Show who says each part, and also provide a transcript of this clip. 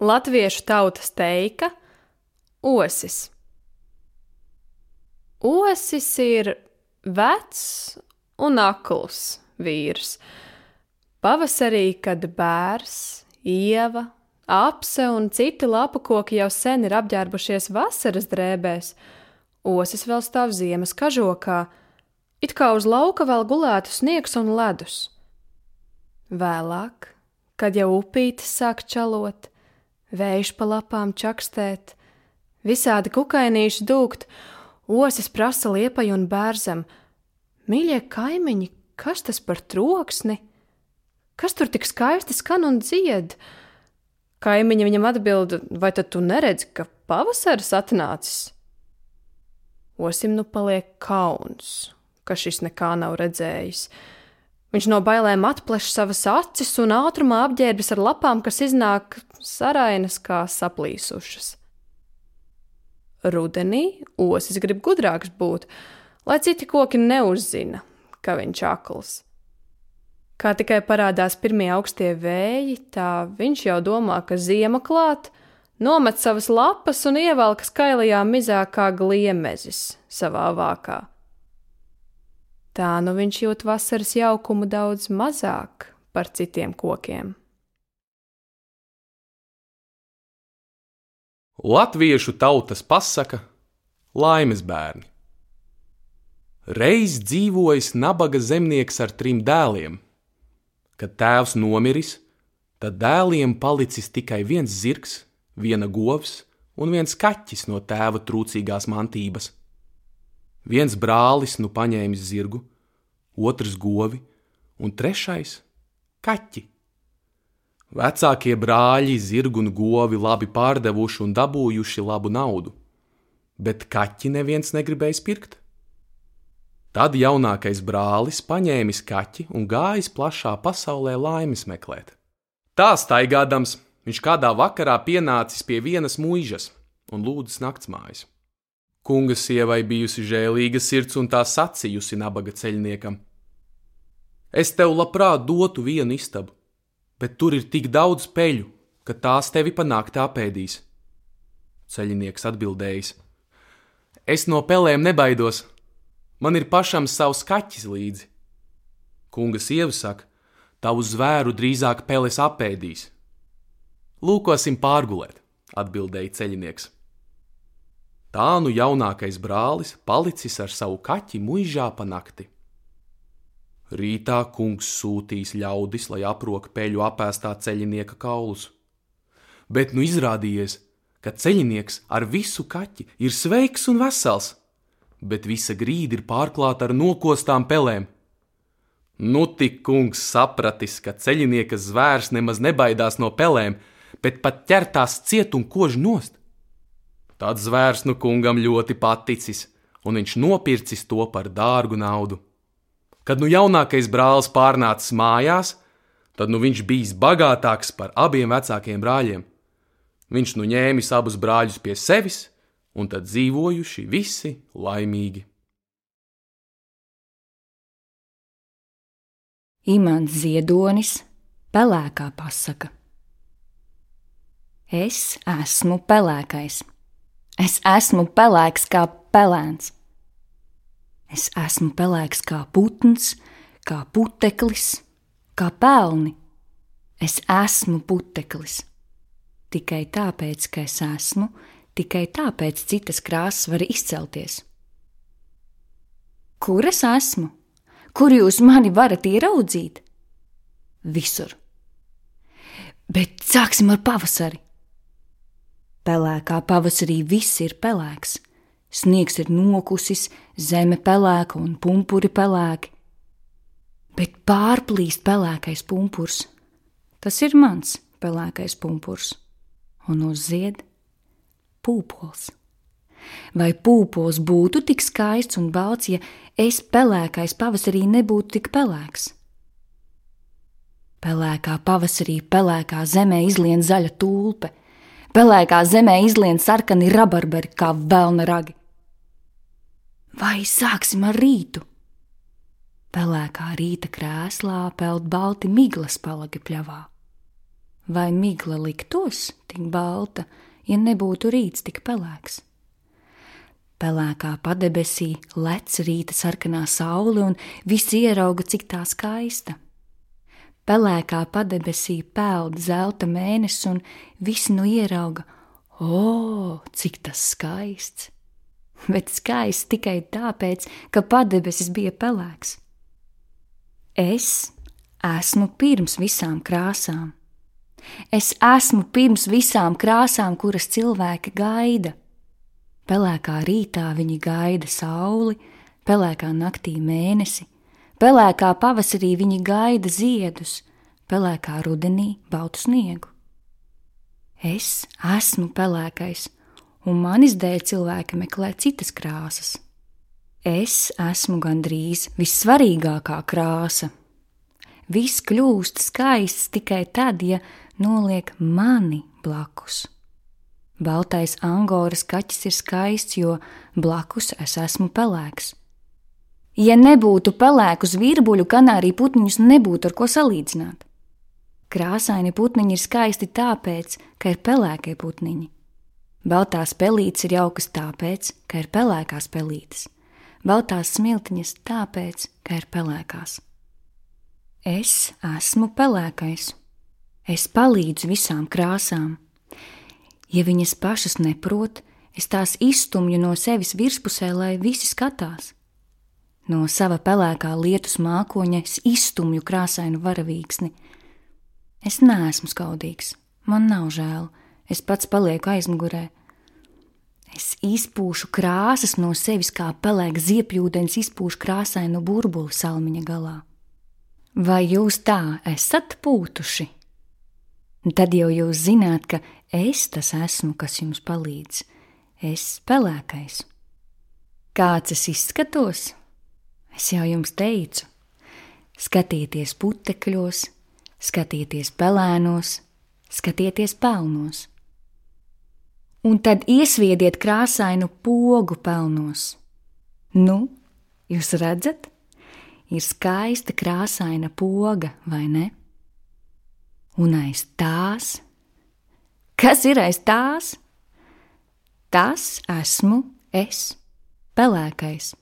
Speaker 1: Latviešu tautas teika Osis. Osis ir vecs un akls vīrs. Pavasarī, kad bērs, ieva, apse un citi lapu koki jau sen ir apģērbušies vasaras drēbēs, osis vēl stāv ziemas kažokā, it kā uz lauka vēl gulētu sniegs un ledus. Vēlāk, kad jau upītes sāk čalot, vējš pa lapām čakstēt, visādi kukainīši dūkt, osis prasa liepai un bērzam: Mīļie kaimiņi, kas tas par troksni? Kas tur tik skaisti skan un dzied? Kaimiņa viņam atbild: Vai tad tu neredzi, ka pavasaris atnācis? Osim nu paliek kauns, ka šis nekā nav redzējis. Viņš no bailēm atpleš savas acis un ātrumā apģērbjas ar lapām, kas iznāk sarainas kā saplīsušas. Rudenī osis grib gudrāks būt, lai citi koki neuzzina, ka viņš akls. Kā tikai parādās pirmie augstie vēji, tā viņš jau domā, ka ziema klāt, nomet savas lapas un ievelk skailajā mizā kā gliemezis savā vākā. Tā nu viņš jūt vasaras jaukumu daudz mazāk par citiem kokiem.
Speaker 2: Latviešu tautas pasaka - laimes bērni. Reiz dzīvojis nabaga zemnieks ar trim dēliem. Kad tēvs nomiris, tad dēliem palicis tikai viens zirgs, viena govs un viens kaķis no tēva trūcīgās mantības. Viens brālis nu paņēmis zirgu, otrs govi un trešais kaķi. Vecākie brāļi zirgu un govi labi pārdevuši un dabūjuši labu naudu, bet kaķi neviens negribēja pirkt. Tad jaunākais brālis paņēmis kaķi un gājis plašā pasaulē laimes meklēt. Tā staigādams, viņš kādā vakarā pienācis pie vienas mūžas un lūdzas naktsmājas. Kunga sievai bijusi žēlīga sirds un tā sacījusi nabaga ceļniekam: Es tev labprāt dotu vienu istabu, bet tur ir tik daudz peļu, ka tās tevi panākt apēdīs. Ceļnieks atbildējis: Es no pelēm nebaidos, man ir pašam savs kaķis līdzi. Kunga sieva saka: Tavu zvēru drīzāk peles apēdīs. Lūkosim pārgulēt, atbildēja ceļnieks. Tā nu jaunākais brālis palicis ar savu kaķi muižā pa nakti. Rītā kungs sūtīs ļaudis, lai aprok peļu apēstā ceļinieka kaulus. Bet nu izrādījies, ka ceļinieks ar visu kaķi ir sveiks un vesels, bet visa grīda ir pārklāta ar nokostām pelēm. Nu tik kungs sapratis, ka ceļinieka zvērs nemaz nebaidās no pelēm, bet pat ķertās ciet un kož nost. Tad zvērs nu kungam ļoti paticis, un viņš nopircis to par dārgu naudu. Kad nu jaunākais brālis pārnācis mājās, tad nu viņš bijis bagātāks par abiem vecākiem brāļiem. Viņš nu ņēmis abus brāļus pie sevis, un tad dzīvojuši visi laimīgi.
Speaker 3: Imants Ziedonis, pelēkā pasaka. Es esmu pelēkais. Es esmu pelēks kā pelēns. Es esmu pelēks kā putns, kā puteklis, kā pelni. Es esmu puteklis. Tikai tāpēc, ka es esmu, tikai tāpēc citas krāsas var izcelties. Kur es esmu? Kur jūs mani varat ieraudzīt? Visur. Bet sāksim ar pavasari. Pelēkā pavasarī viss ir pelēks. Sniegs ir nokusis, zeme pelēka un pumpuri pelēki. Bet pārplīst pelēkais pumpurs. Tas ir mans pelēkais pumpurs, un uzzied pūpols. Vai pūpols būtu tik skaists un balts, ja es pelēkais pavasarī nebūtu tik pelēks? Pelēkā pavasarī pelēkā zemē izlien zaļa tulpe Pelēkā zemē izlien sarkani rabarberi kā vēlna ragi. Vai sāksim ar rītu? Pelēkā rīta krēslā peld balti miglas palagi pļavā. vai migla liktos tik balta, ja nebūtu rīts tik pelēks? Pelēkā padebesī lec rīta sarkanā saule, un visi ierauga, cik tā skaista. Pelēkā padebesī peld zelta mēnesis, un visi nu ierauga, o, cik tas skaists! Bet skaists tikai tāpēc, ka padebesis bija pelēks. Es esmu pirms visām krāsām. Es esmu pirms visām krāsām, kuras cilvēki gaida. Pelēkā rītā viņi gaida sauli, pelēkā naktī mēnesi, pelēkā pavasarī viņi gaida ziedus, pelēkā rudenī baltu sniegu. Es esmu pelēkais, un manis dēļ cilvēki meklē citas krāsas. Es esmu gandrīz vissvarīgākā krāsa. Viss kļūst skaists tikai tad, ja noliek mani blakus. Baltais angoras kaķis ir skaists, jo blakus es esmu pelēks. Ja nebūtu pelēkus virbuļu, kanāriju putniņus nebūtu ar ko salīdzināt. Krāsaini putniņi ir skaisti tāpēc, ka ir pelēkie putniņi. Baltās pelītes ir jaukas tāpēc, ka ir pelēkās pelītes. Baltās smiltiņas tāpēc, ka ir pelēkās. Es esmu pelēkais. Es palīdzu visām krāsām. Ja viņas pašas neprot, es tās izstumju no sevis virspusē, lai visi skatās. No sava pelēkā lietus mākoņa izstumju krāsainu varavīksni. Es neesmu skaudīgs, man nav žēl, es pats palieku aizmugurē. Es izpūšu krāsas no sevis, kā pelēks ziepjūdens izpūš krāsainu burbuli salmiņa galā. Vai jūs tā esat pūtuši? Tad jau jūs zināt, ka es tas esmu, kas jums palīdz. Es pelēkais. Kāds es izskatos? Es jau jums teicu, skatieties putekļos, skatieties pelēnos, skatieties pelnos. Un tad iesviediet krāsainu pogu pelnos. Nu, jūs redzat, ir skaista krāsaina poga, vai ne? un aiz tās. Kas ir aiz tās? Tas esmu es, pelēkais.